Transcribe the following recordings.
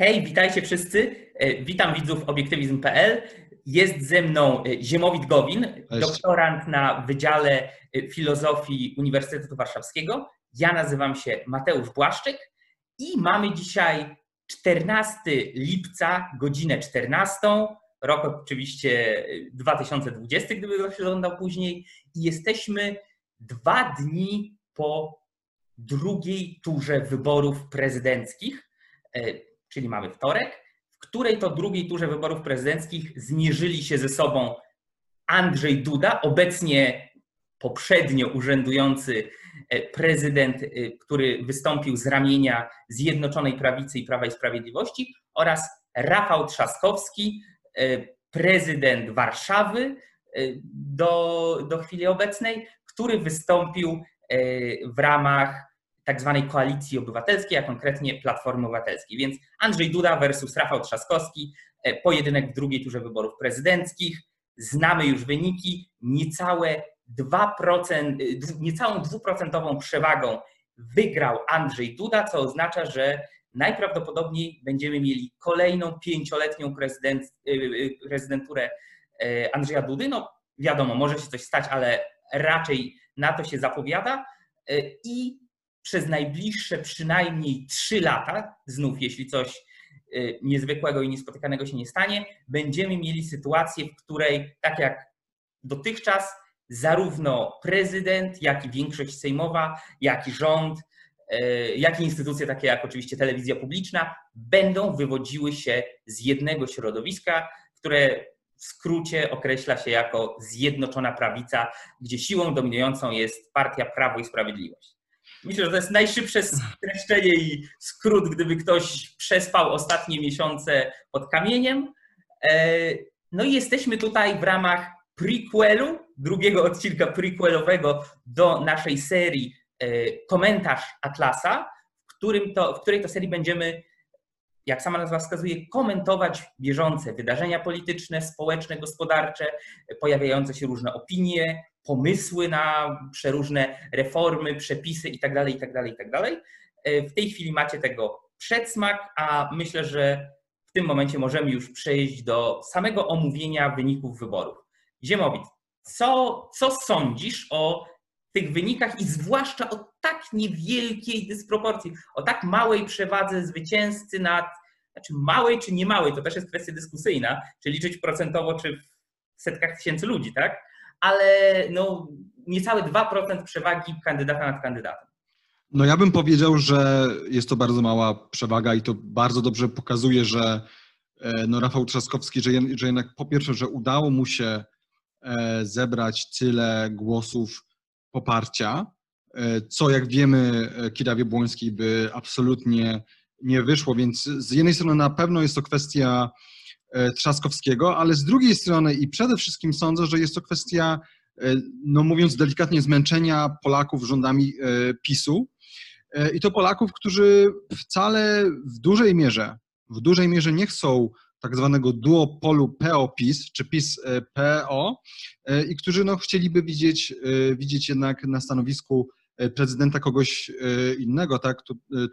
Hej, witajcie wszyscy. E, witam widzów obiektywizm.pl. Jest ze mną e, Ziemowit Gowin, Cześć. doktorant na Wydziale e, Filozofii Uniwersytetu Warszawskiego. Ja nazywam się Mateusz Błaszczyk i mamy dzisiaj 14 lipca, godzinę 14. Rok oczywiście 2020, gdyby ktoś oglądał później. I jesteśmy dwa dni po drugiej turze wyborów prezydenckich czyli mamy wtorek, w której to drugiej turze wyborów prezydenckich zmierzyli się ze sobą Andrzej Duda, obecnie poprzednio urzędujący e, prezydent, e, który wystąpił z ramienia Zjednoczonej Prawicy i Prawa i Sprawiedliwości oraz Rafał Trzaskowski, e, prezydent Warszawy do, do chwili obecnej, który wystąpił w ramach tak zwanej koalicji obywatelskiej, a konkretnie Platformy Obywatelskiej. Więc Andrzej Duda versus Rafał Trzaskowski, e, pojedynek w drugiej turze wyborów prezydenckich. Znamy już wyniki, niecałe 2%, e, niecałą dwuprocentową przewagą wygrał Andrzej Duda, co oznacza, że najprawdopodobniej będziemy mieli kolejną pięcioletnią prezydent, e, prezydenturę Andrzeja Dudy. No wiadomo, może się coś stać, ale raczej na to się zapowiada. I przez najbliższe przynajmniej 3 lata, znów jeśli coś y, niezwykłego i niespotykanego się nie stanie, będziemy mieli sytuację, w której tak jak dotychczas, zarówno prezydent, jak i większość sejmowa, jak i rząd, y, jak i instytucje takie jak oczywiście telewizja publiczna będą wywodziły się z jednego środowiska, które w skrócie określa się jako Zjednoczona Prawica, gdzie siłą dominującą jest partia Prawo i Sprawiedliwość. Myślę, że to jest najszybsze streszczenie i skrót, gdyby ktoś przespał ostatnie miesiące pod kamieniem. E, no i jesteśmy tutaj w ramach prequelu, drugiego odcinka prequelowego do naszej serii e, Komentarz Atlasa, w, którym to, w której to serii będziemy, jak sama nazwa wskazuje, komentować bieżące wydarzenia polityczne, społeczne, gospodarcze, pojawiające się różne opinie, pomysły na przeróżne reformy, przepisy itd., itd., itd. W tej chwili macie tego przedsmak, a myślę, że w tym momencie możemy już przejść do samego omówienia wyników wyborów. Ziemowit, co, co sądzisz o tych wynikach i zwłaszcza o tak niewielkiej dysproporcji, o tak małej przewadze zwycięzcy nad, znaczy małej czy nie małej, to też jest kwestia dyskusyjna, czy liczyć procentowo, czy w setkach tysięcy ludzi, tak? ale no, niecałe 2% przewagi kandydata nad kandydatem. No ja bym powiedział, że jest to bardzo mała przewaga i to bardzo dobrze pokazuje, że e, no Rafał Trzaskowski, że, że jednak po pierwsze, że udało mu się e, zebrać tyle głosów poparcia, e, co jak wiemy Kirawie Błońskiej by absolutnie nie wyszło, więc z jednej strony na pewno jest to kwestia E, Trzaskowskiego, ale z drugiej strony i przede wszystkim sądzę, że jest to kwestia, e, no mówiąc delikatnie, zmęczenia Polaków rządami e, PiSu. I to Polaków, którzy wcale w dużej mierze, w dużej mierze nie chcą tak zwanego duopolu PO-PiS czy PiS-PO i którzy no, chcieliby widzieć, widzieć jednak na stanowisku prezydenta kogoś innego. Tak?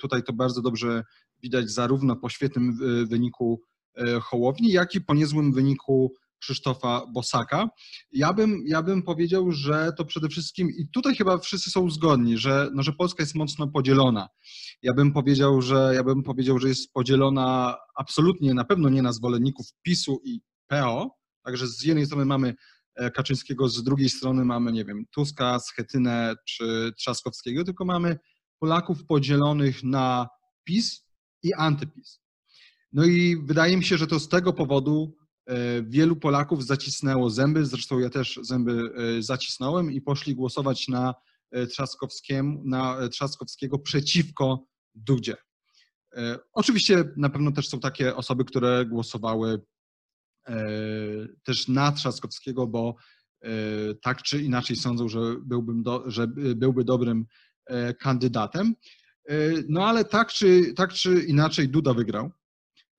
tutaj to bardzo dobrze widać zarówno po świetnym wyniku E, Hołowni, jak i po niezłym wyniku Krzysztofa Bosaka. Ja bym, ja bym powiedział, że to przede wszystkim, i tutaj chyba wszyscy są zgodni, że, no, że Polska jest mocno podzielona. Ja bym powiedział, że ja bym powiedział, że jest podzielona absolutnie, na pewno nie na zwolenników PiSu i PO, także z jednej strony mamy e, Kaczyńskiego, z drugiej strony mamy, nie wiem, Tuska, Schetynę czy Trzaskowskiego, tylko mamy Polaków podzielonych na PiS i antyPiS. No i wydaje mi się, że to z tego powodu e, wielu Polaków zacisnęło zęby, zresztą ja też zęby e, zacisnąłem i poszli głosować na, e, na Trzaskowskiego przeciwko Dudzie. Oczywiście na pewno też są takie osoby, które głosowały też na Trzaskowskiego, bo tak czy inaczej sądzą, że, byłbym do, że byłby dobrym kandydatem. No ale tak czy, tak czy inaczej Duda wygrał.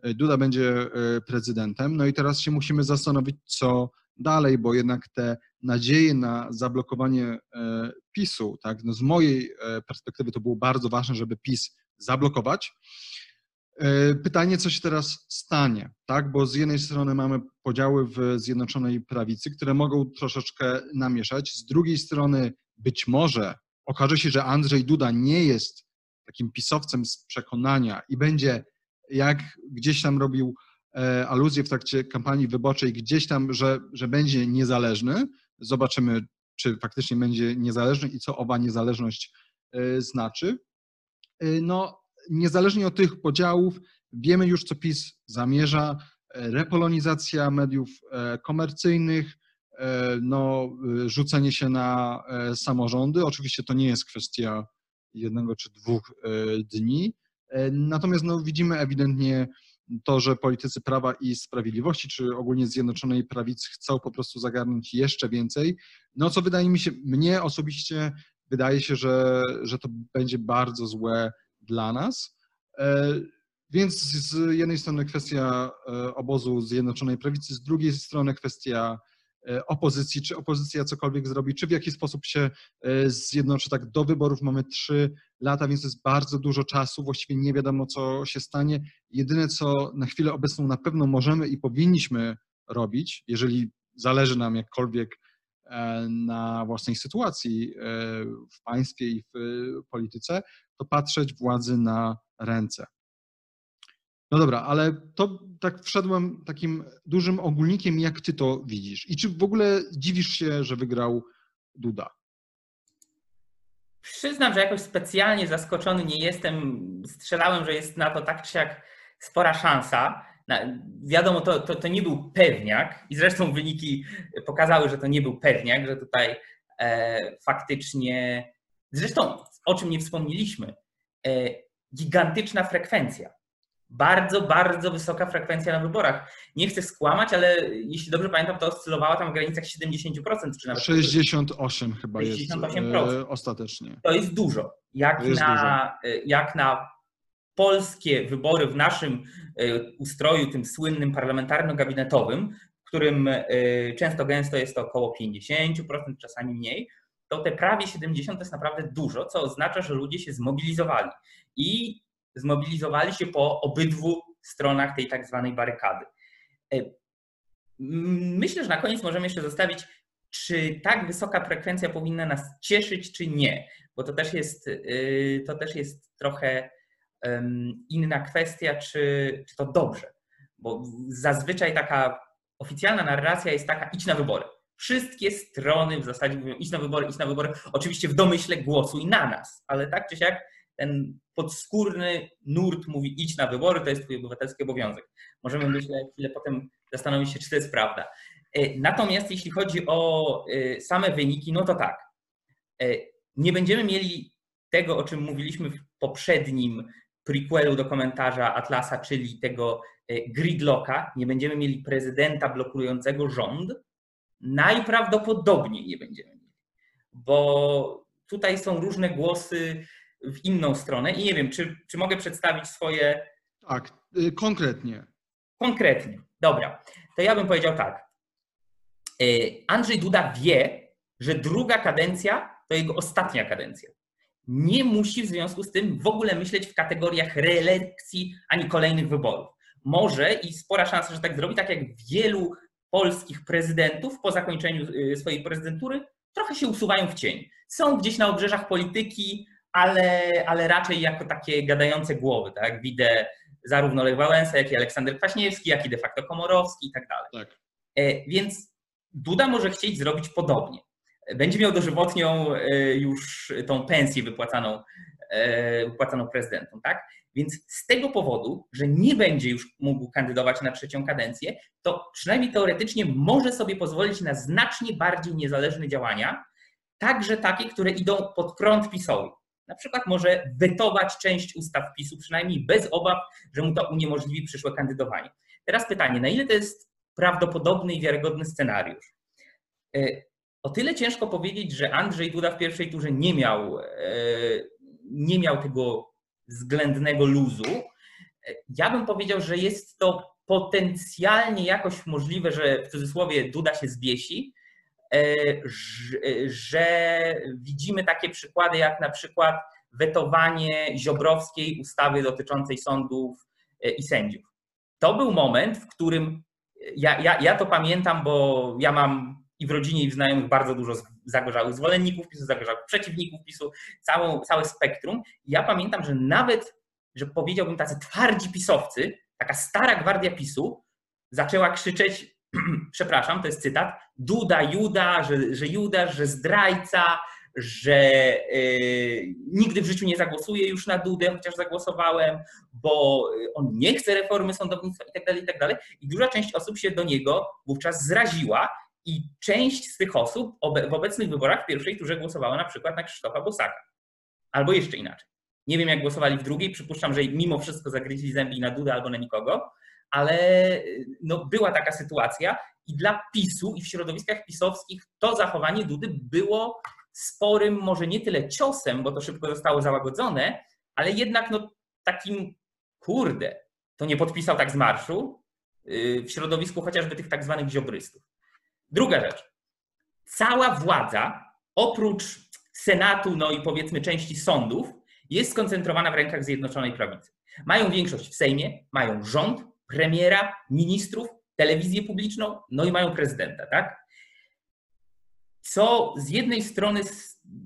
E, Duda będzie e, prezydentem. No i teraz się musimy zastanowić, co dalej, bo jednak te nadzieje na zablokowanie e, PiSu, tak, no z mojej perspektywy to było bardzo ważne, żeby PiS zablokować. Pytanie, co się teraz stanie, tak? Bo z jednej strony mamy podziały w Zjednoczonej Prawicy, które mogą troszeczkę namieszać. Z drugiej strony być może okaże się, że Andrzej Duda nie jest takim pisowcem z przekonania i będzie, jak gdzieś tam robił e, aluzję w trakcie kampanii wyborczej, gdzieś tam, że, że będzie niezależny. Zobaczymy, czy faktycznie będzie niezależny i co owa niezależność e, znaczy. E, no, niezależnie od tych podziałów, wiemy już, co PiS zamierza. Repolonizacja mediów komercyjnych, no, rzucenie się na samorządy. Oczywiście to nie jest kwestia jednego czy dwóch e, dni. E, natomiast no, widzimy ewidentnie to, że politycy Prawa i Sprawiedliwości, czy ogólnie Zjednoczonej Prawicy chcą po prostu zagarnąć jeszcze więcej, no co wydaje mi się, mnie osobiście wydaje się, że, że to będzie bardzo złe dla nas. E, więc z jednej strony kwestia obozu Zjednoczonej Prawicy, z drugiej strony kwestia E, opozycji, czy opozycja cokolwiek zrobi, czy w jaki sposób się e, zjednoczy. Tak, do wyborów mamy trzy lata, więc jest bardzo dużo czasu, właściwie nie wiadomo, co się stanie. Jedyne, co na chwilę obecną na pewno możemy i powinniśmy robić, jeżeli zależy nam jakkolwiek e, na własnej sytuacji w państwie i w polityce, to patrzeć władzy na ręce. No dobra, ale to tak wszedłem takim dużym ogólnikiem, jak ty to widzisz. I czy w ogóle dziwisz się, że wygrał Duda? Przyznam, że jakoś specjalnie zaskoczony nie jestem. Strzelałem, że jest na to tak czy jak spora szansa. Wiadomo, to, to, to nie był pewniak i zresztą wyniki pokazały, że to nie był pewniak, że tutaj e, faktycznie, zresztą o czym nie wspomnieliśmy, e, gigantyczna frekwencja bardzo, bardzo wysoka frekwencja na wyborach. Nie chcę skłamać, ale jeśli dobrze pamiętam, to oscylowała tam w granicach 70%, czy nawet 68 chyba 68%. jest e, ostatecznie. To jest dużo. Jak, jest na, dużo. E, jak na polskie wybory w naszym e, ustroju, tym słynnym parlamentarno-gabinetowym, w którym często gęsto jest to około 50%, czasami mniej, to te prawie 70 to jest naprawdę dużo, co oznacza, że ludzie się zmobilizowali. I zmobilizowali się po obydwu stronach tej tak zwanej barykady. E, myślę, że na koniec możemy jeszcze zostawić, czy tak wysoka frekwencja powinna nas cieszyć, czy nie, bo to też jest, to też jest trochę inna kwestia, czy, czy to dobrze, bo zazwyczaj taka oficjalna narracja jest taka, idź na wybory. Wszystkie strony w zasadzie mówią, idź na wybory, idź na wybory, oczywiście w domyśle głosuj na nas, ale tak czy siak ten podskórny nurt mówi idź na wybory, to jest twój obywatelski obowiązek. Możemy myślę chwilę potem zastanowić się, czy to jest prawda. E, natomiast jeśli chodzi o e, same wyniki, no to tak. E, nie będziemy mieli tego, o czym mówiliśmy w poprzednim prequelu do komentarza Atlasa, czyli tego gridlocka. Nie będziemy mieli prezydenta blokującego rząd. Najprawdopodobniej nie będziemy mieli, bo tutaj są różne głosy w inną stronę i nie wiem, czy, czy mogę przedstawić swoje. Tak, y, konkretnie. Konkretnie. Dobra. To ja bym powiedział tak. Y, Andrzej Duda wie, że druga kadencja to jego ostatnia kadencja. Nie musi w związku z tym w ogóle myśleć w kategoriach reelekcji ani kolejnych wyborów. Może i spora szansa, że tak zrobi, tak jak wielu polskich prezydentów po zakończeniu y, swojej prezydentury trochę się usuwają w cień. Są gdzieś na obrzeżach polityki, ale, ale raczej jako takie gadające głowy, tak? Widzę zarówno Lech Wałęsa, jak i Aleksander Kwaśniewski, jak i de facto Komorowski i tak dalej. Tak. E, więc Duda może chcieć zrobić podobnie. Będzie miał dożywotnią e, już tą pensję wypłacaną, e, wypłacaną prezydentom, tak? Więc z tego powodu, że nie będzie już mógł kandydować na trzecią kadencję, to przynajmniej teoretycznie może sobie pozwolić na znacznie bardziej niezależne działania, także takie, które idą pod prąd PiSowi. Na przykład może wetować część ustaw PiSu, przynajmniej bez obaw, że mu to uniemożliwi przyszłe kandydowanie. Teraz pytanie, na ile to jest prawdopodobny i wiarygodny scenariusz? O tyle ciężko powiedzieć, że Andrzej Duda w pierwszej turze nie miał, e, nie miał tego względnego luzu. E, ja bym powiedział, że jest to potencjalnie jakoś możliwe, że w cudzysłowie Duda się zbiesi, E, że widzimy takie przykłady jak na przykład wetowanie ziobrowskiej ustawy dotyczącej sądów i sędziów. To był moment, w którym ja, ja, ja to pamiętam, bo ja mam i w rodzinie, i w znajomych bardzo dużo zagorzałych zwolenników PiSu, zagorzałych przeciwników PiSu, całą, całe spektrum. I ja pamiętam, że nawet, że powiedziałbym tacy twardzi pisowcy, taka stara gwardia PiSu zaczęła krzyczeć, przepraszam, to jest cytat, Duda, Juda, że, że Judasz, że zdrajca, że yy, nigdy w życiu nie zagłosuję już na Dudę, chociaż zagłosowałem, bo on nie chce reformy sądownictwa itd., tak itd. Tak I duża część osób się do niego wówczas zraziła i część z tych osób w obecnych wyborach w pierwszej turze głosowała na przykład na Krzysztofa Bosaka. Albo jeszcze inaczej. Nie wiem, jak głosowali w drugiej. Przypuszczam, że mimo wszystko zagryźli zębi na Dudę albo na nikogo, ale no, była taka sytuacja i dla PiSu i w środowiskach pisowskich to zachowanie Dudy było sporym, może nie tyle ciosem, bo to szybko zostało załagodzone, ale jednak no, takim kurde, to nie podpisał tak z marszu yy, w środowisku chociażby tych tak zwanych ziobrystów. Druga rzecz. Cała władza, oprócz Senatu, no i powiedzmy części sądów, jest skoncentrowana w rękach Zjednoczonej Prawicy. Mają większość w Sejmie, mają rząd, premiera, ministrów, telewizję publiczną, no i mają prezydenta, tak? Co z jednej strony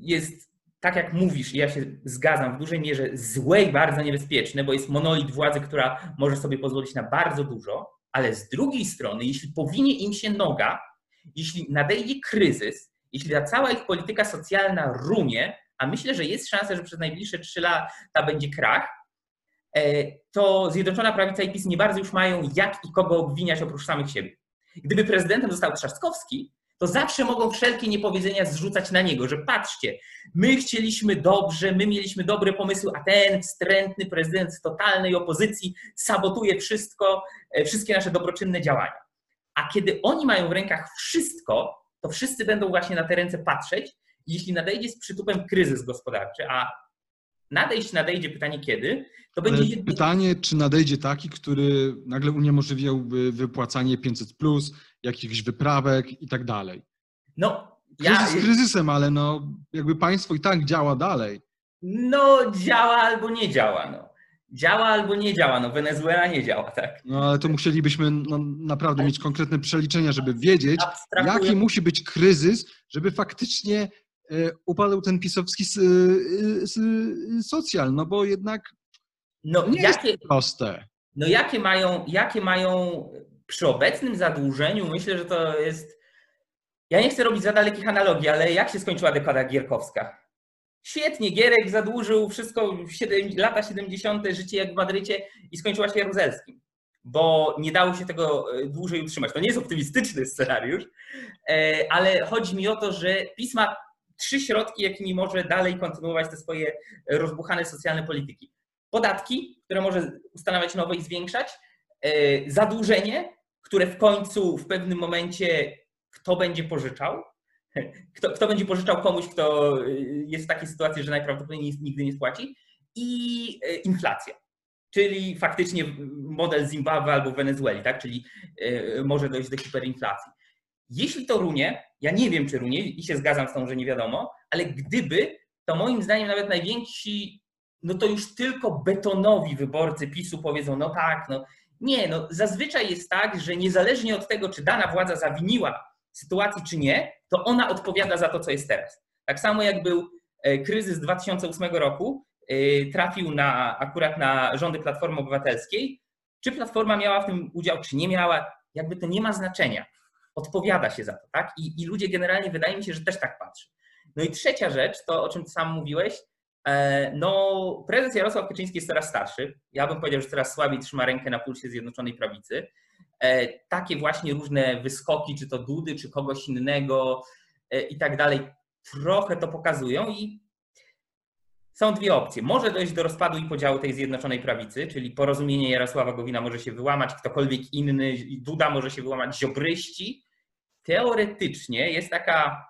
jest, tak jak mówisz, ja się zgadzam, w dużej mierze złe i bardzo niebezpieczne, bo jest monolit władzy, która może sobie pozwolić na bardzo dużo, ale z drugiej strony, jeśli powinie im się noga, jeśli nadejdzie kryzys, jeśli ta cała ich polityka socjalna runie, a myślę, że jest szansa, że przez najbliższe trzy lata będzie krach, e, to Zjednoczona Prawica i PiS nie bardzo już mają jak i kogo obwiniać oprócz samych siebie. Gdyby prezydentem został Trzaskowski, to zawsze mogą wszelkie niepowiedzenia zrzucać na niego, że patrzcie, my chcieliśmy dobrze, my mieliśmy dobre pomysły, a ten wstrętny prezydent z totalnej opozycji sabotuje wszystko, e, wszystkie nasze dobroczynne działania. A kiedy oni mają w rękach wszystko, to wszyscy będą właśnie na te ręce patrzeć. Jeśli nadejdzie z przytupem kryzys gospodarczy, a nadejść nadejdzie pytanie kiedy, to będzie. Pytanie, czy nadejdzie taki, który nagle uniemożliwiałby wypłacanie 500, jakichś wyprawek i tak dalej. No, Kryzys ja... kryzysem, ale no, jakby państwo i tak działa dalej. No, działa albo nie działa. No działa albo nie działa. No Wenezuela nie działa, tak. No ale to musielibyśmy no, naprawdę mieć konkretne przeliczenia, żeby wiedzieć, jaki musi być kryzys, żeby faktycznie e, upadł ten pisowski socjal, no bo jednak no, nie jakie, jest proste. No jakie mają, jakie mają przy obecnym zadłużeniu, myślę, że to jest ja nie chcę robić za dalekich analogii, ale jak się skończyła dekada Gierkowska? Świetnie, Gierek zadłużył wszystko, 7, lata 70., życie jak w Madrycie i skończyła się Jaruzelskim, bo nie dało się tego e, dłużej utrzymać. To nie jest optymistyczny scenariusz, e, ale chodzi mi o to, że pisma trzy środki, jakimi może dalej kontynuować te swoje rozbuchane socjalne polityki. Podatki, które może ustanawiać nowe i zwiększać, e, zadłużenie, które w końcu w pewnym momencie kto będzie pożyczał, kto, kto będzie pożyczał komuś, kto y, jest w takiej sytuacji, że najprawdopodobniej nigdy nie spłaci, i y, inflacja. Czyli faktycznie model Zimbabwe albo Wenezueli, tak? czyli y, może dojść do hiperinflacji. Jeśli to runie, ja nie wiem, czy runie i się zgadzam z tą, że nie wiadomo, ale gdyby, to moim zdaniem nawet najwięksi, no to już tylko betonowi wyborcy PiSu powiedzą, no tak, no nie, no zazwyczaj jest tak, że niezależnie od tego, czy dana władza zawiniła sytuacji, czy nie, to ona odpowiada za to, co jest teraz. Tak samo jak był e, kryzys 2008 roku, e, trafił na, akurat na rządy Platformy Obywatelskiej. Czy Platforma miała w tym udział, czy nie miała, jakby to nie ma znaczenia. Odpowiada się za to, tak? I, i ludzie generalnie wydaje mi się, że też tak patrzą. No i trzecia rzecz, to o czym sam mówiłeś, e, no, prezes Jarosław Kaczyński jest coraz starszy. Ja bym powiedział, że coraz słabiej trzyma rękę na pulsie Zjednoczonej Prawicy. E, takie właśnie różne wyskoki, czy to Dudy, czy kogoś innego e, i tak dalej, trochę to pokazują i są dwie opcje. Może dojść do rozpadu i podziału tej Zjednoczonej Prawicy, czyli porozumienie Jarosława Gowina może się wyłamać, ktokolwiek inny, Duda może się wyłamać, ziobryści. Teoretycznie jest taka,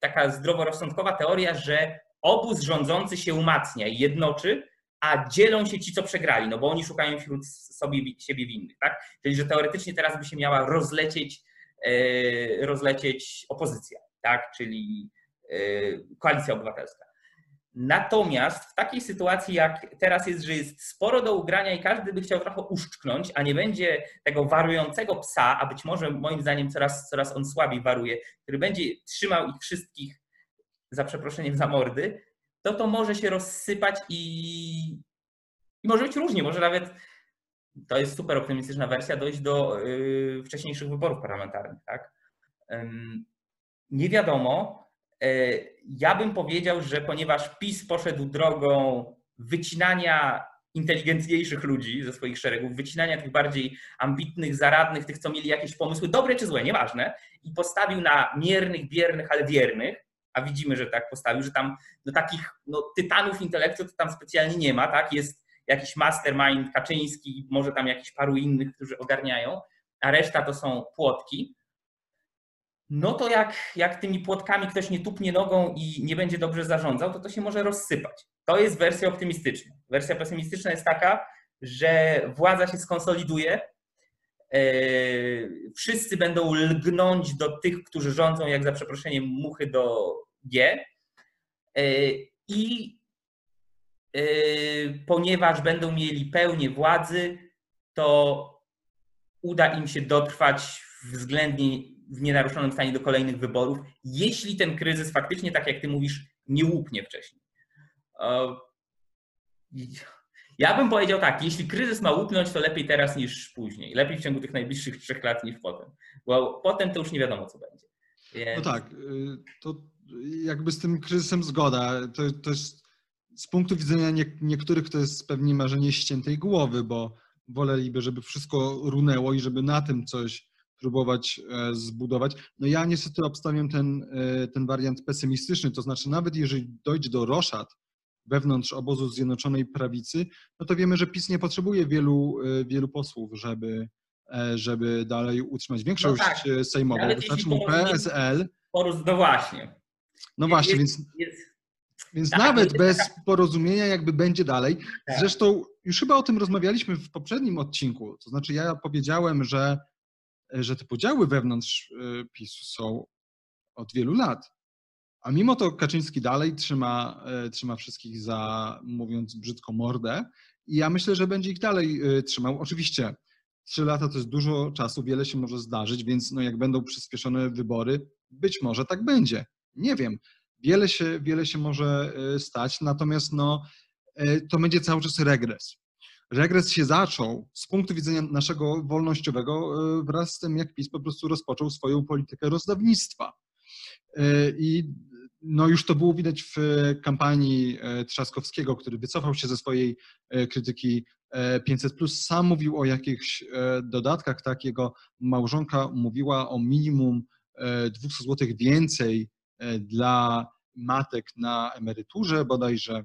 taka zdroworozsądkowa teoria, że obóz rządzący się umacnia i jednoczy, a dzielą się ci, co przegrali, no bo oni szukają wśród sobie, siebie winnych, tak? Czyli, że teoretycznie teraz by się miała rozlecieć, e, rozlecieć opozycja, tak? Czyli e, koalicja obywatelska. Natomiast w takiej sytuacji, jak teraz jest, że jest sporo do ugrania i każdy by chciał trochę uszczknąć, a nie będzie tego warującego psa, a być może moim zdaniem coraz, coraz on słabiej waruje, który będzie trzymał ich wszystkich za przeproszeniem za mordy, to to może się rozsypać i, i może być różnie. Może nawet, to jest super optymistyczna wersja, dojść do yy, wcześniejszych wyborów parlamentarnych. Tak? Nie wiadomo. Yy, ja bym powiedział, że ponieważ PiS poszedł drogą wycinania inteligentniejszych ludzi ze swoich szeregów, wycinania tych bardziej ambitnych, zaradnych, tych, co mieli jakieś pomysły, dobre czy złe, nieważne, i postawił na miernych, biernych, ale wiernych, a widzimy, że tak postawił, że tam takich no, tytanów intelektu to tam specjalnie nie ma, tak? Jest jakiś mastermind Kaczyński, może tam jakiś paru innych, którzy ogarniają, a reszta to są płotki. No to jak, jak tymi płotkami ktoś nie tupnie nogą i nie będzie dobrze zarządzał, to to się może rozsypać. To jest wersja optymistyczna. Wersja pesymistyczna jest taka, że władza się skonsoliduje, wszyscy będą lgnąć do tych, którzy rządzą, jak za przeproszeniem, muchy do G. Yy, I yy, ponieważ będą mieli pełnię władzy, to uda im się dotrwać względnie w nienaruszonym stanie do kolejnych wyborów, jeśli ten kryzys faktycznie, tak jak ty mówisz, nie łupnie wcześniej. Ja bym powiedział tak, jeśli kryzys ma łupnąć, to lepiej teraz niż później. Lepiej w ciągu tych najbliższych trzech lat niż potem. Bo potem to już nie wiadomo, co będzie. Więc... No tak, y, to jakby z tym kryzysem zgoda. To, to jest z punktu widzenia nie, niektórych to jest pewnie marzenie ściętej głowy, bo woleliby, żeby wszystko runęło i żeby na tym coś próbować e, zbudować. No ja niestety obstawiam ten, e, ten wariant pesymistyczny, to znaczy nawet jeżeli dojdzie do roszad, wewnątrz obozu Zjednoczonej Prawicy, no to wiemy, że PiS nie potrzebuje wielu, e, wielu posłów, żeby, e, żeby dalej utrzymać większość no tak, e, sejmową. Wystarczy mu PSL. No właśnie. No właśnie, więc, jest, więc tak, nawet bez taka... porozumienia jakby będzie dalej. Tak. Zresztą już chyba o tym rozmawialiśmy w poprzednim odcinku. To znaczy ja powiedziałem, że, że te podziały wewnątrz PiSu są od wielu lat. A mimo to Kaczyński dalej trzyma, e, trzyma wszystkich za, mówiąc brzydko, mordę i ja myślę, że będzie ich dalej e, trzymał. Oczywiście trzy lata to jest dużo czasu, wiele się może zdarzyć, więc no jak będą przyspieszone wybory, być może tak będzie. Nie wiem. Wiele się, wiele się może e, stać, natomiast no, to będzie cały czas regres. Regres się zaczął z punktu widzenia naszego wolnościowego wraz z tym, jak PiS po prostu rozpoczął swoją politykę rozdawnictwa. I no już to było widać w kampanii e, Trzaskowskiego, który wycofał się ze swojej e, krytyki 500. E, Sam mówił o jakichś dodatkach, tak? Jego małżonka mówiła o minimum 200 zł więcej dla matek na emeryturze bodajże,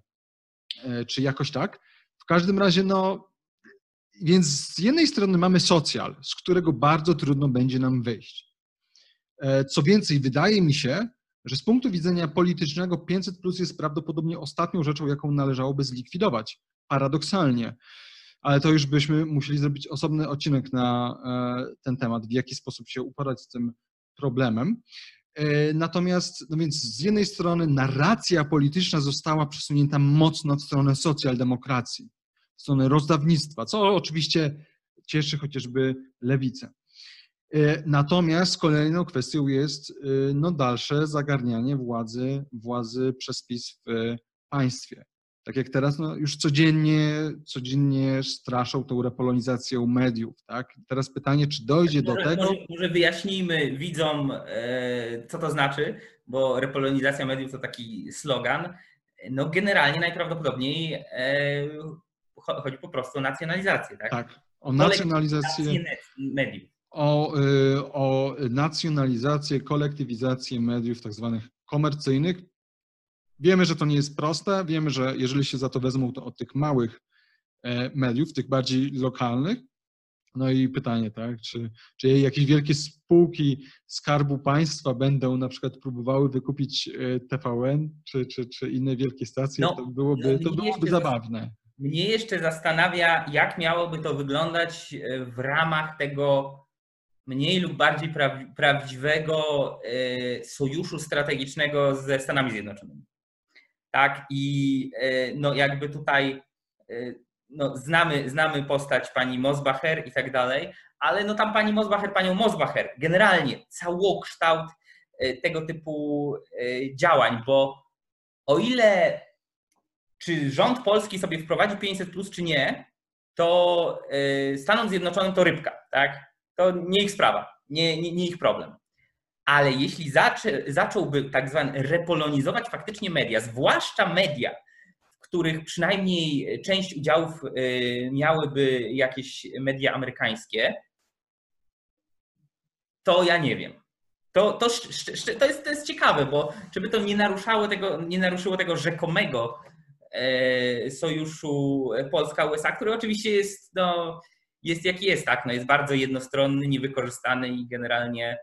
czy jakoś tak. W każdym razie, no, więc z jednej strony mamy socjal, z którego bardzo trudno będzie nam wyjść. Co więcej, wydaje mi się, że z punktu widzenia politycznego 500 plus jest prawdopodobnie ostatnią rzeczą, jaką należałoby zlikwidować. Paradoksalnie. Ale to już byśmy musieli zrobić osobny odcinek na e, ten temat, w jaki sposób się uporać z tym problemem. E, natomiast, no więc z jednej strony narracja polityczna została przesunięta mocno w stronę socjaldemokracji, w stronę rozdawnictwa, co oczywiście cieszy chociażby lewicę. E, natomiast kolejną kwestią jest e, no, dalsze zagarnianie władzy, władzy przez PiS w państwie. Tak jak teraz no, już codziennie, codziennie straszą tą repolonizacją mediów. Tak? Teraz pytanie, czy dojdzie może, do tego. Może, może wyjaśnijmy widzom, e, co to znaczy, bo repolonizacja mediów to taki slogan. No generalnie najprawdopodobniej chodzi po prostu o nacjonalizację. Tak, tak o nacjonalizację mediów o, y, o nacjonalizację, kolektywizację mediów tak zwanych komercyjnych. Wiemy, że to nie jest proste, wiemy, że jeżeli się za to wezmą, to od tych małych e, mediów, tych bardziej lokalnych. No i pytanie, tak, czy, czy jakieś wielkie spółki Skarbu Państwa będą na przykład próbowały wykupić e, TVN czy, czy, czy inne wielkie stacje, no, to byłoby, to byłoby zabawne. Mnie jeszcze zastanawia, jak miałoby to wyglądać e, w ramach tego mniej lub bardziej prawdziwego e, sojuszu strategicznego ze Stanami Zjednoczonymi. tak? I no jakby tutaj no, znamy, znamy postać pani Mosbacher i tak dalej, ale no tam pani Mosbacher, panią Mosbacher, generalnie całokształt tego typu działań, bo o ile czy rząd polski sobie wprowadzi 500 plus, czy nie, to Stanom Zjednoczonym to rybka, tak? To nie ich sprawa, nie, nie, nie ich problem. Ale jeśli zaczę, zacząłby tak zwane repolonizować faktycznie media, zwłaszcza media, w których przynajmniej część udziałów y, miałyby jakieś media amerykańskie, to ja nie wiem. To, to, to, jest, to jest ciekawe, bo żeby to nie naruszało tego, nie naruszyło tego rzekomego e, sojuszu Polska-USA, który oczywiście jest, no, jest jaki jest, tak? No, jest bardzo jednostronny, niewykorzystany i generalnie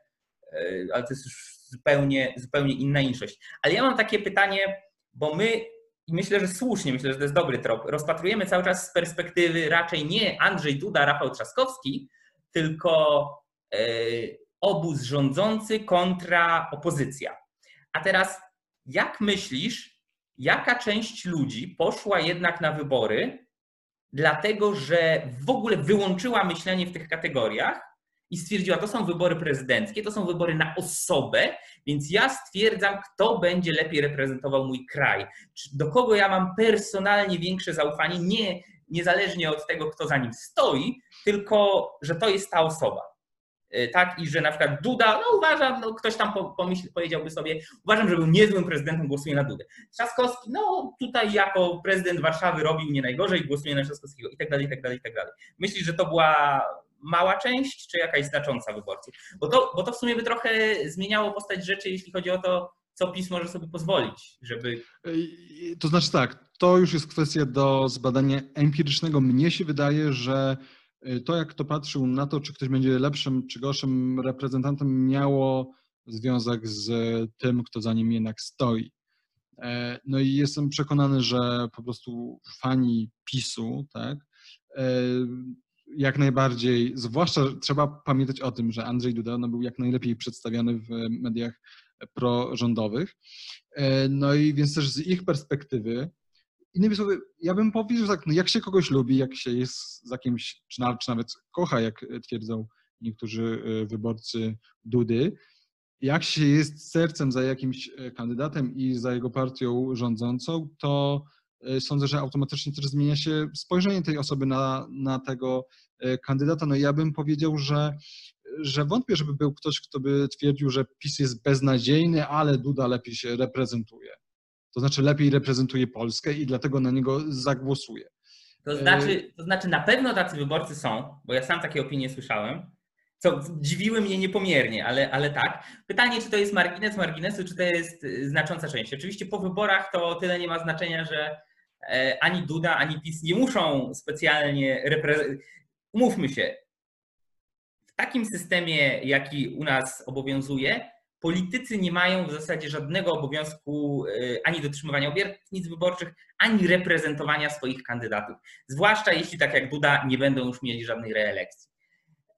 E, ale to jest już zupełnie, zupełnie inna inszość. Ale ja mam takie pytanie, bo my, myślę, że słusznie, myślę, że to jest dobry trop, rozpatrujemy cały czas z perspektywy raczej nie Andrzej Duda, Rafał Trzaskowski, tylko e, obóz rządzący kontra opozycja. A teraz, jak myślisz, jaka część ludzi poszła jednak na wybory, dlatego że w ogóle wyłączyła myślenie w tych kategoriach i stwierdziła, to są wybory prezydenckie, to są wybory na osobę, więc ja stwierdzam, kto będzie lepiej reprezentował mój kraj. Do kogo ja mam personalnie większe zaufanie, nie niezależnie od tego, kto za nim stoi, tylko że to jest ta osoba. E, tak, i że na przykład Duda, no uważam, no ktoś tam pomyśl, powiedziałby sobie, uważam, że był niezłym prezydentem, głosuję na Dudę. Trzaskowski, no tutaj jako prezydent Warszawy robił nie najgorzej, głosuję na Trzaskowskiego i tak dalej, i tak dalej, i tak dalej. Myślisz, że to była mała część, czy jakaś znacząca wyborców? Bo to, bo to w sumie by trochę zmieniało postać rzeczy, jeśli chodzi o to, co PiS może sobie pozwolić, żeby. To znaczy tak, to już jest kwestia do zbadania empirycznego. Mnie się wydaje, że y, to, jak kto patrzył na to, czy ktoś będzie lepszym czy gorszym reprezentantem, miało związek z tym, kto za nim jednak stoi. E, no i jestem przekonany, że po prostu fani PiSu, tak, e, jak najbardziej, zwłaszcza trzeba pamiętać o tym, że Andrzej Duda no, był jak najlepiej przedstawiany w mediach prorządowych. E, no i więc też z ich perspektywy, innymi słowy, ja bym powiedział tak, no jak się kogoś lubi, jak się jest za kimś, czy nawet, czy nawet kocha, jak twierdzą niektórzy e, wyborcy Dudy, jak się jest sercem za jakimś e, kandydatem i za jego partią rządzącą, to sądzę, że automatycznie też zmienia się spojrzenie tej osoby na, na tego E, kandydata, no ja bym powiedział, że, że wątpię, żeby był ktoś, kto by twierdził, że PiS jest beznadziejny, ale Duda lepiej się reprezentuje. To znaczy lepiej reprezentuje Polskę i dlatego na niego zagłosuje. To znaczy, to znaczy na pewno tacy wyborcy są, bo ja sam takie opinie słyszałem, co dziwiły mnie niepomiernie, ale, ale tak. Pytanie, czy to jest margines marginesu, czy to jest znacząca część. Oczywiście po wyborach to tyle nie ma znaczenia, że e, ani Duda, ani PiS nie muszą specjalnie reprezentować umówmy się, w takim systemie, jaki u nas obowiązuje, politycy nie mają w zasadzie żadnego obowiązku y, ani dotrzymywania obietnic wyborczych, ani reprezentowania swoich kandydatów. Zwłaszcza jeśli, tak jak Duda, nie będą już mieli żadnej reelekcji.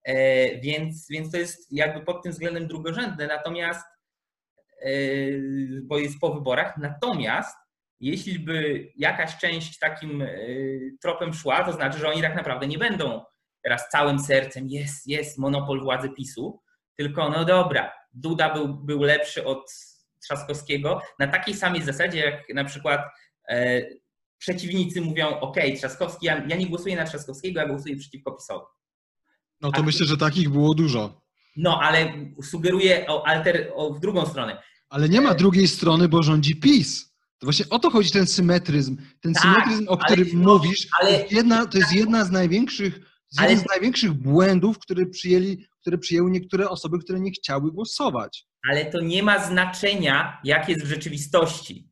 E, więc, więc to jest jakby pod tym względem drugorzędne, natomiast, e, bo jest po wyborach, natomiast jeśli by jakaś część takim e, tropem szła, to znaczy, że oni tak naprawdę nie będą teraz całym sercem jest, jest monopol władzy PiSu, tylko no dobra, Duda był, był lepszy od Trzaskowskiego na takiej samej zasadzie, jak na przykład e, przeciwnicy mówią, ok, Trzaskowski, ja, ja, nie głosuję na Trzaskowskiego, ja głosuję przeciwko PiSowi. No to A, myślę, że takich było dużo. No, ale sugeruję o alter, o, w drugą stronę. Ale nie ma drugiej strony, bo rządzi PiS. To właśnie o to chodzi ten symetryzm. Ten tak, symetryzm, o którym mówisz, ale, to, jest jedna, to jest jedna z największych jest ale... jeden z największych błędów, które, przyjęli, które przyjęły niektóre osoby, które nie chciały głosować. Ale to nie ma znaczenia, jak jest w rzeczywistości.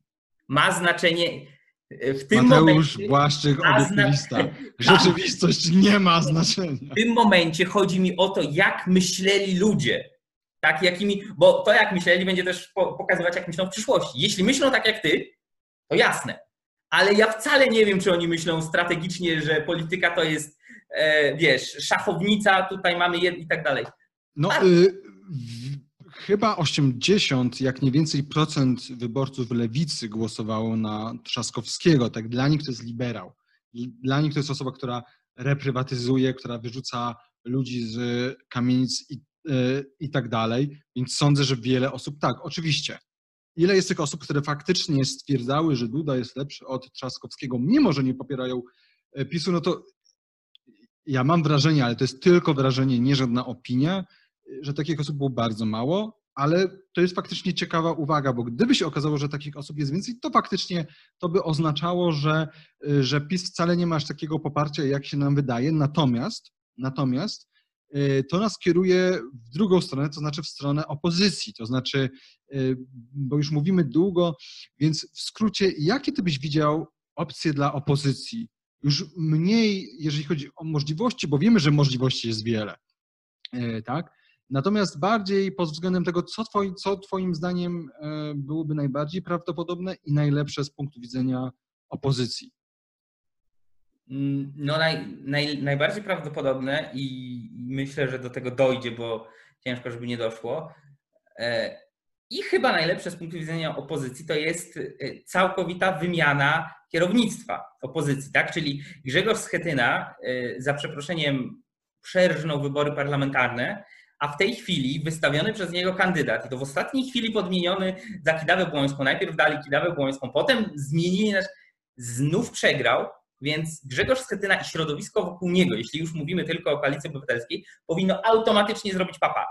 Ma znaczenie e, w tym Mateusz momencie. Błaszczyk, obiektywista. Rzeczywistość nie ma znaczenia. W tym momencie chodzi mi o to, jak myśleli ludzie. Tak, jakimi, bo to, jak myśleli, będzie też pokazywać, jak myślą w przyszłości. Jeśli myślą tak jak ty, to jasne. Ale ja wcale nie wiem, czy oni myślą strategicznie, że polityka to jest wiesz, szachownica, tutaj mamy jed i tak dalej. No, y, chyba 80, jak nie więcej procent wyborców lewicy głosowało na Trzaskowskiego. Tak, dla nich to jest liberał. Dla nich to jest osoba, która reprywatyzuje, która wyrzuca ludzi z kamienic i, yy, i tak dalej. Więc sądzę, że wiele osób tak, oczywiście. Ile jest tych osób, które faktycznie stwierdzały, że Duda jest lepszy od Trzaskowskiego, mimo że nie popierają e, PiSu, no to ja mam wrażenie, ale to jest tylko wrażenie, nie żadna opinia, że takich osób było bardzo mało, ale to jest faktycznie ciekawa uwaga, bo gdyby się okazało, że takich osób jest więcej, to faktycznie to by oznaczało, że, że PiS wcale nie ma aż takiego poparcia, jak się nam wydaje. Natomiast, natomiast y, to nas kieruje w drugą stronę, to znaczy w stronę opozycji. To znaczy, y, bo już mówimy długo, więc w skrócie, jakie ty byś widział opcje dla opozycji? Już mniej, jeżeli chodzi o możliwości, bo wiemy, że możliwości jest wiele, y, tak? Natomiast bardziej pod względem tego, co, twoi, co Twoim zdaniem e, byłoby najbardziej prawdopodobne i najlepsze z punktu widzenia opozycji? Mm, no, naj, naj, najbardziej prawdopodobne i myślę, że do tego dojdzie, bo ciężko, żeby nie doszło. I chyba najlepsze z punktu widzenia opozycji to jest e, całkowita wymiana kierownictwa opozycji, tak? Czyli Grzegorz Schetyna, za przeproszeniem, przerżnął wybory parlamentarne a w tej chwili wystawiony przez niego kandydat i to w ostatniej chwili podmieniony za Kidawę Błońską, najpierw dali Kidawę Błońską, potem zmienili, znów przegrał, więc Grzegorz Schetyna i środowisko wokół niego, jeśli już mówimy tylko o koalicji obywatelskiej, powinno automatycznie zrobić papa.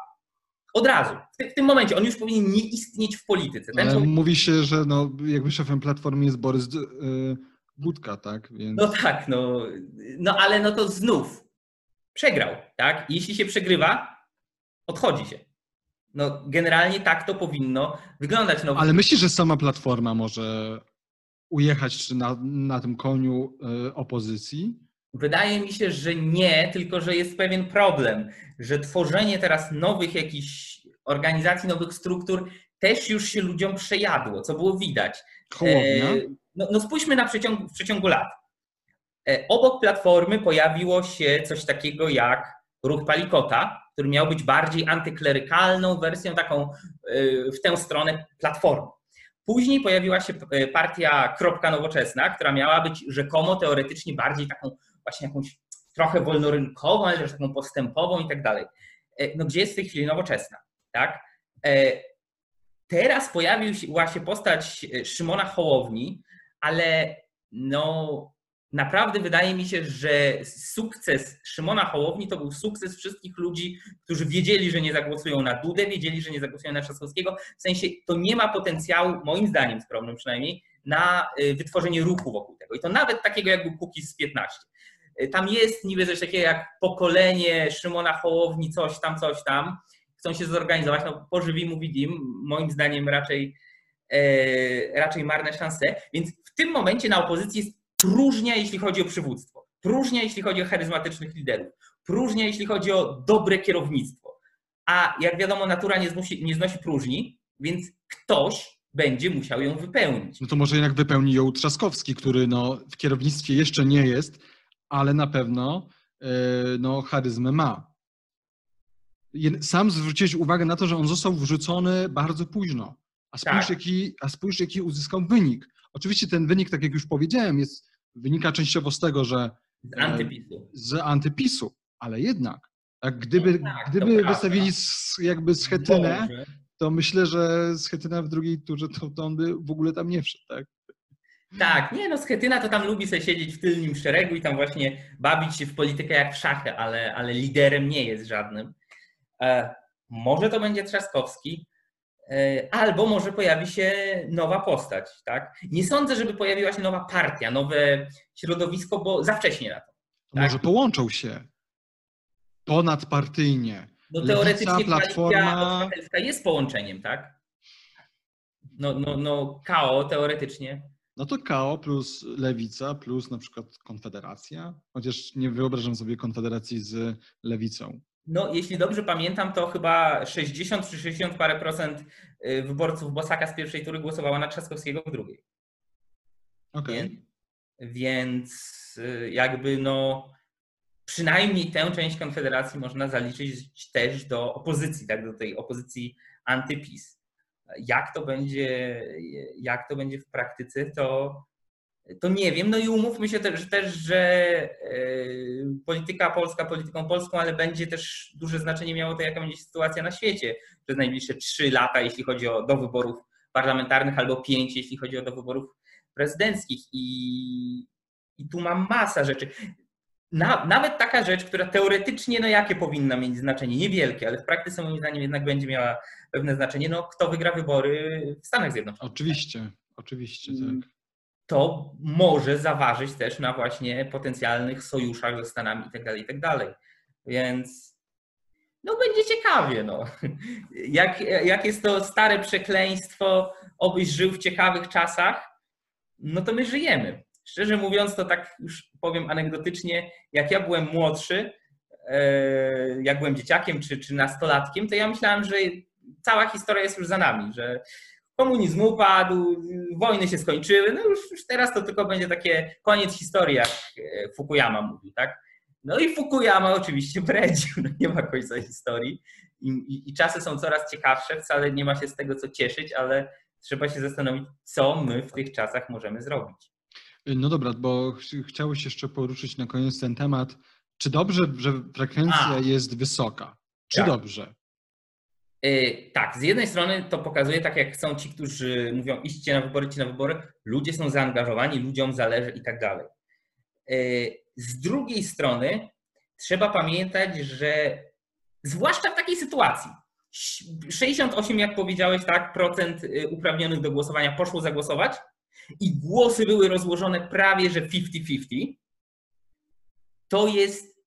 Od razu. W, tym momencie on już powinien nie istnieć w polityce. Człowiek... mówi się, że no, jakby szefem Platformy jest Borys yy, Budka, tak? Więc... No tak, no, no ale no to znów przegrał, tak? jeśli się przegrywa, odchodzi się. No, generalnie tak to powinno wyglądać. No, Ale myślisz, że sama platforma może ujechać na, na tym koniu y, opozycji? Wydaje mi się, że nie, tylko że jest pewien problem, że tworzenie teraz nowych jakichś organizacji, nowych struktur też już się ludziom przejadło, co było widać. Hołownia? E, no, no spójrzmy na przeciągu, w przeciągu lat. E, obok Platformy pojawiło się coś takiego jak ruch Palikota, który miał być bardziej antyklerykalną wersją, taką y, w tę stronę platformy. Później pojawiła się partia Kropka Nowoczesna, która miała być rzekomo teoretycznie bardziej taką właśnie jakąś trochę wolnorynkową, ale też taką postępową i tak dalej. E, no gdzie jest w tej chwili Nowoczesna, tak? E, teraz pojawiła się postać e, Szymona Hołowni, ale no naprawdę wydaje mi się, że sukces Szymona Hołowni to był sukces wszystkich ludzi, którzy wiedzieli, że nie zagłosują na Dudę, wiedzieli, że nie zagłosują na Trzaskowskiego. W sensie to nie ma potencjału, moim zdaniem skromnym przynajmniej, na wytworzenie ruchu wokół tego. I to nawet takiego jak był Kukiz z 15. Y, tam jest niby coś takiego jak pokolenie Szymona Hołowni, coś tam, coś tam. Chcą się zorganizować, no pożywi mu Widim, moim zdaniem raczej, e, raczej marne szanse. Więc w tym momencie na opozycji jest próżnia, jeśli chodzi o przywództwo, próżnia, jeśli chodzi o charyzmatycznych liderów, próżnia, jeśli chodzi o dobre kierownictwo. A jak wiadomo, natura nie znosi, nie znosi próżni, więc ktoś będzie musiał ją wypełnić. No to może jednak wypełni ją Trzaskowski, który no, w kierownictwie jeszcze nie jest, ale na pewno yy, no, charyzmę ma. Sam zwróciłeś uwagę na to, że on został wrzucony bardzo późno. A spójrz, tak. jaki, a spójrz, jaki uzyskał wynik. Oczywiście ten wynik, tak jak już powiedziałem, jest wynika częściowo z tego, że. Z antypisu. Z antypisu, ale jednak. Tak, gdyby no tak, gdyby wystawili z, jakby schetynę, to myślę, że schetyna w drugiej turze to, to on by w ogóle tam nie wszedł, tak? Tak, nie no, Schetyna to tam lubi sobie siedzieć w tylnym szeregu i tam właśnie bawić się w politykę jak w szachy, ale, ale liderem nie jest żadnym. E, może to będzie Trzaskowski, E, albo może pojawi się nowa postać. Tak? Nie sądzę, żeby pojawiła się nowa partia, nowe środowisko, bo za wcześnie na to. Tak? Może połączą się ponadpartyjnie. No teoretycznie platforma jest połączeniem, tak? No, no, no KO teoretycznie. No to KO plus Lewica plus na przykład Konfederacja, chociaż nie wyobrażam sobie Konfederacji z Lewicą. No, jeśli dobrze pamiętam, to chyba 60 czy 60 parę procent y, wyborców Bosaka z pierwszej tury głosowało na Trzaskowskiego w drugiej. Okej. Okay. Więc, y, jakby no przynajmniej tę część Konfederacji można zaliczyć też do opozycji, tak, do tej opozycji antypis. Jak to będzie, jak to będzie w praktyce, to, to nie wiem. No i umówmy się też, też, że e, polityka polska polityką polską, ale będzie też duże znaczenie miało to, jaka będzie sytuacja na świecie przez najbliższe trzy lata, jeśli chodzi o do wyborów parlamentarnych, albo pięć, jeśli chodzi o do wyborów prezydenckich. I, i tu mam masa rzeczy. Na, nawet taka rzecz, która teoretycznie, no jakie powinna mieć znaczenie, niewielkie, ale w praktyce moim zdaniem jednak będzie miała pewne znaczenie, no kto wygra wybory w Stanach Zjednoczonych. Oczywiście, oczywiście, tak. To może zaważyć też na właśnie potencjalnych sojuszach ze Stanami itd., tak itd. Tak Więc no będzie ciekawie. No. Jak, jak jest to stare przekleństwo, obyś żył w ciekawych czasach, no to my żyjemy. Szczerze mówiąc, to tak już powiem anegdotycznie, jak ja byłem młodszy, e, jak byłem dzieciakiem czy, czy nastolatkiem, to ja myślałem, że cała historia jest już za nami, że komunizm upadł, wojny się skończyły, no już, już teraz to tylko będzie takie koniec historii, jak e, Fukuyama mówi, tak? No i Fukuyama oczywiście bredził, no nie ma końca historii I, i, i czasy są coraz ciekawsze, wcale nie ma się z tego co cieszyć, ale trzeba się zastanowić, co my w tych czasach możemy zrobić. No dobra, bo chciałeś jeszcze poruszyć na koniec ten temat. Czy dobrze, że frekwencja A. jest wysoka? Czy tak. dobrze? Yy, tak, z jednej strony to pokazuje, tak jak są ci, którzy mówią iście na wybory, idźcie na wybory, ludzie są zaangażowani, ludziom zależy i tak dalej. Yy, z drugiej strony trzeba pamiętać, że zwłaszcza w takiej sytuacji, 68, jak powiedziałeś, tak, procent y, uprawnionych do głosowania poszło zagłosować i głosy były rozłożone prawie że 50-50. To jest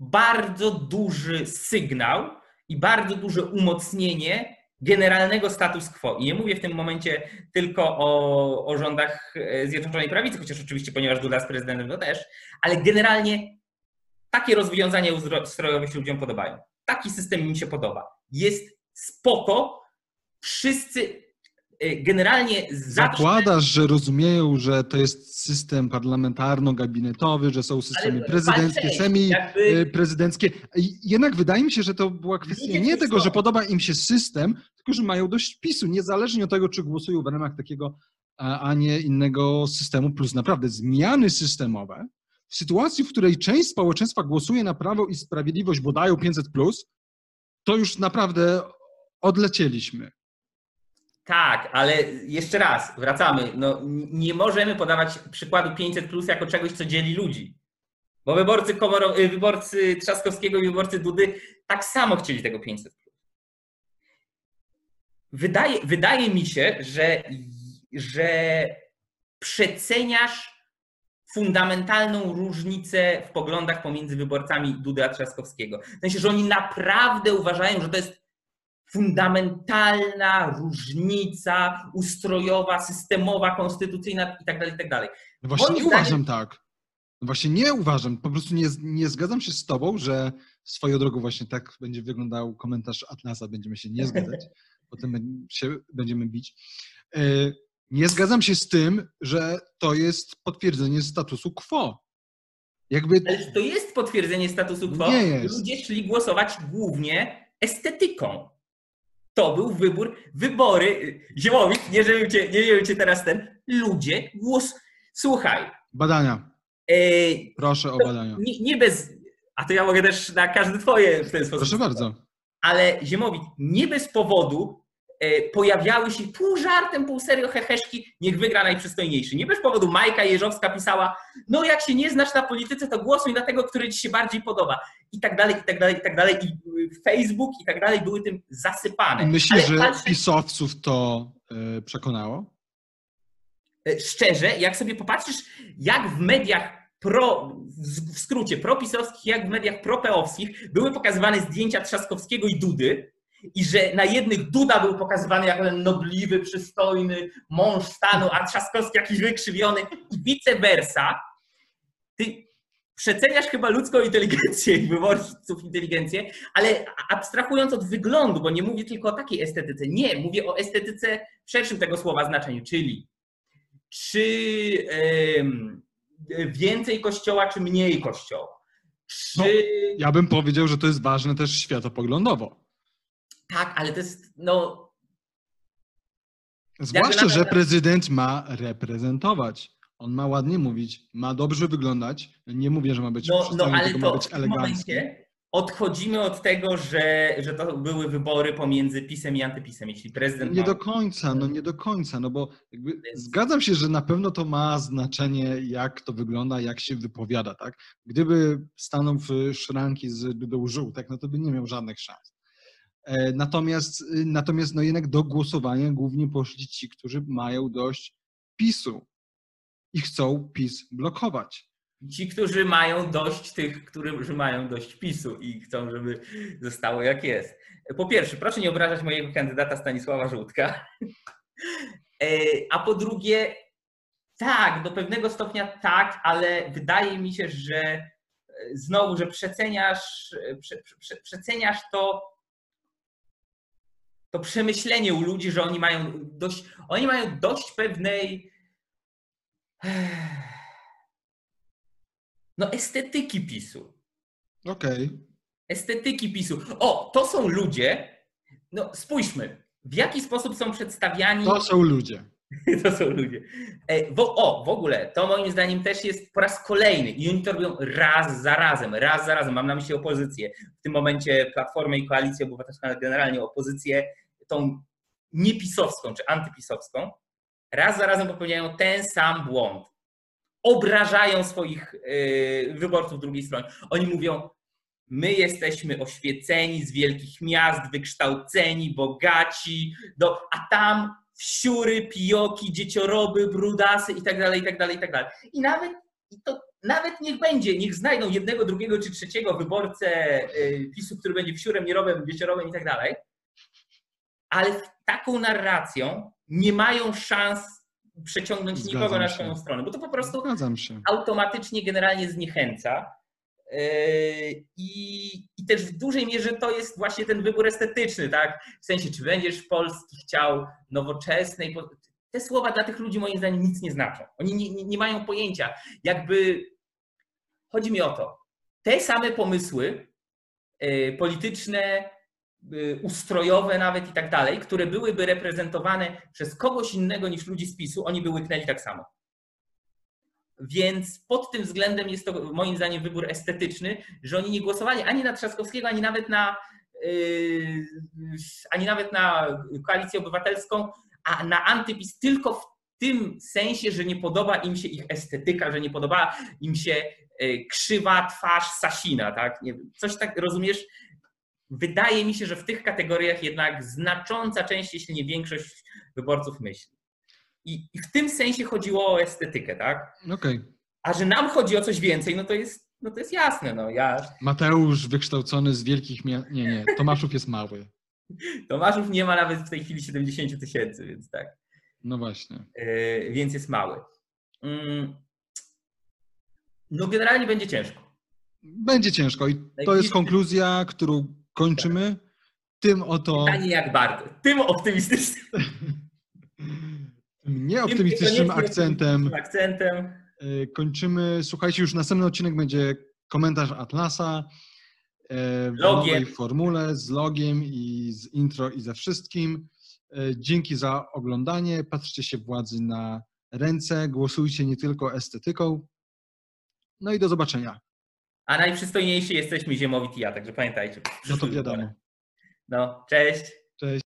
bardzo duży sygnał i bardzo duże umocnienie generalnego status quo. I nie mówię w tym momencie tylko o, o rządach e, Zjednoczonej Prawicy, chociaż oczywiście, ponieważ Duda z prezydentem to też, ale generalnie takie rozwiązania ustrojowe się ludziom podobają. Taki system im się podoba. Jest spoko. Wszyscy e, generalnie zakładasz, że rozumieją, że to jest system parlamentarno-gabinetowy, że są systemy prezydenckie, semi-prezydenckie. Jednak wydaje mi się, że to była kwestia nie tego, że podoba im się system, tylko że mają dość PiSu, niezależnie od tego, czy głosują w ramach takiego, a nie innego systemu, plus naprawdę zmiany systemowe. W sytuacji, w której część społeczeństwa głosuje na Prawo i Sprawiedliwość, bo dają 500+, to już naprawdę odlecieliśmy. Tak, ale jeszcze raz, wracamy. No, nie możemy podawać przykładu 500 plus jako czegoś, co dzieli ludzi. Bo wyborcy, Komoro, y, wyborcy Trzaskowskiego i wyborcy Dudy tak samo chcieli tego 500 plus. Wydaje, wydaje mi się, że, że przeceniasz fundamentalną różnicę w poglądach pomiędzy wyborcami Dudy a Trzaskowskiego. W sensie, że oni naprawdę uważają, że to jest fundamentalna różnica ustrojowa, systemowa, konstytucyjna itd. Tak itd. Tak no właśnie Moim nie zdaniem... uważam tak. No właśnie nie uważam. Po prostu nie, nie zgadzam się z tobą, że swoją drogą właśnie tak będzie wyglądał komentarz Atlasa. Będziemy się nie zgadzać. Potem się będziemy bić. E, nie zgadzam się z tym, że to jest potwierdzenie statusu quo. Jakby... Ale to jest potwierdzenie statusu quo. Nie jest. Ludzie szli głosować głównie estetyką to był wybór, wybory. Ziemowicz, nie żebym cię, nie żebym cię teraz ten. Ludzie, głos. Słuchaj. Badania. E, Proszę o badania. Nie, nie, bez. A to ja mogę też na każde twoje w ten sposób. Proszę bardzo. Ale Ziemowicz, nie bez powodu pojawiały się pół żartem, pół serio heheszki, niech wygra najprzystojniejszy. Nie bez powodu Majka Jeżowska pisała, no jak się nie znasz na polityce, to głosuj na tego, który ci się bardziej podoba. I tak dalej, i tak dalej, i tak dalej. I Facebook i tak dalej były tym zasypane. Myślisz, że patrzę... pisowców to yy, przekonało? E, szczerze, jak sobie popatrzysz, jak w mediach pro, w skrócie propisowskich, jak w mediach propeowskich były pokazywane zdjęcia Trzaskowskiego i Dudy, i że na jednych Duda był pokazywany jako ten nobliwy, przystojny mąż stanu, a Trzaskowski jakiś wykrzywiony i vice versa, ty przeceniasz chyba ludzką inteligencję i wyborców inteligencję, ale abstrahując od wyglądu, bo nie mówię tylko o takiej estetyce, nie, mówię o estetyce w szerszym tego słowa znaczeniu, czyli czy yy, więcej kościoła, czy mniej kościoła, Czy... No, ja bym powiedział, że to jest ważne też światopoglądowo. Tak, ale to jest, no... Zwłaszcza, że prezydent ma reprezentować. On ma ładnie mówić, ma dobrze wyglądać. Nie mówię, że ma być No, no ale tylko ma to być elegancki. momencie odchodzimy od tego, że, że to były wybory pomiędzy PiSem i antypisem. Jeśli prezydent Nie ma... do końca, no nie do końca, no bo jakby zgadzam się, że na pewno to ma znaczenie, jak to wygląda, jak się wypowiada, tak? Gdyby stanął w szranki z Dudą Żółtek, no to by nie miał żadnych szans. E, Natomiast, y, natomiast no jednak do głosowania głównie poszli ci, którzy mają dość PiSu i chcą PiS blokować. Ci, którzy mają dość tych, którzy mają dość PiSu i chcą, żeby zostało jak jest. Po pierwsze, proszę nie obrażać mojego kandydata Stanisława Żółtka. E, A po drugie, tak, do pewnego stopnia tak, ale wydaje mi się, że e, znowu, że przeceniasz, prze, prze, przeceniasz to, to przemyślenie u ludzi, że oni mają dość, oni mają dość pewnej no estetyki PiSu. Okej. Estetyki PiSu. O, to są ludzie, no spójrzmy, w jaki sposób są przedstawiani. To są ludzie. to są ludzie. E, Bo, o, w ogóle, to moim zdaniem też jest po raz kolejny i oni to robią raz za razem, raz za razem. Mam na myśli opozycję. W tym momencie Platformę i Koalicję Obywatelską, ale generalnie opozycję tą niepisowską czy antypisowską. Raz za razem popełniają ten sam błąd. Obrażają swoich e, wyborców drugiej strony. Oni mówią, my jesteśmy oświeceni z wielkich miast, wykształceni, bogaci, do, a tam wsiury, pijoki, dziecioroby, brudasy i tak dalej, i tak dalej, i tak dalej. I nawet, i to, nawet niech będzie, niech znajdą jednego, drugiego czy trzeciego wyborcę y, PiSu, który będzie wsiurem, nierobem, dzieciorobem i tak dalej, ale w taką narracją nie mają szans przeciągnąć Zgadzam nikogo na swoją stronę, bo to po prostu automatycznie generalnie zniechęca. Yy, I, I też w dużej mierze to jest właśnie ten wybór estetyczny, tak? W sensie, czy będziesz Polski chciał nowoczesnej. Te słowa dla tych ludzi moim zdaniem nic nie znaczą. Oni nie, nie, nie mają pojęcia. Jakby chodzi mi o to. Te same pomysły yy, polityczne, ustrojowe nawet i tak dalej, które byłyby reprezentowane przez kogoś innego niż ludzi z PiSu, oni by łyknęli tak samo. Więc pod tym względem jest to moim zdaniem wybór estetyczny, że oni nie głosowali ani na Trzaskowskiego, ani nawet na, yy, ani nawet na koalicję obywatelską, a na antypis tylko w tym sensie, że nie podoba im się ich estetyka, że nie podoba im się yy, krzywa twarz Sasina, tak? Nie coś tak, rozumiesz? Wydaje mi się, że w tych kategoriach jednak znacząca część, jeśli nie większość wyborców myśli. I, I w tym sensie chodziło o estetykę, tak? Okej. A że nam chodzi o coś więcej, no to jest, no to jest jasne. No. Ja, Mateusz wykształcony z wielkich miast. Nie, nie, Tomaszów jest mały. Tomaszów nie ma nawet w tej chwili 70 000 tysięcy, więc tak. No właśnie. Yy, więc jest mały. Mm. No generalnie będzie ciężko. Będzie ciężko i to jest konkluzja, którą kończymy. Tym oto Pytanie jak bardzo. Tym optymistycznym tym nieoptymistycznym akcentem optymistycznym akcentem. y, kończymy. Słuchajcie, już następny odcinek będzie komentarz Atlasa y, w Logiem. nowej formule z logiem i z intro i ze wszystkim. Y, Dzięki za oglądanie. Patrzcie się władzy na ręce. Głosujcie nie tylko estetyką. No i do zobaczenia. A najprzystojniejsi jesteśmy Ziemowit i ja, także pamiętajcie. No to wiadomo. No, cześć. Cześć.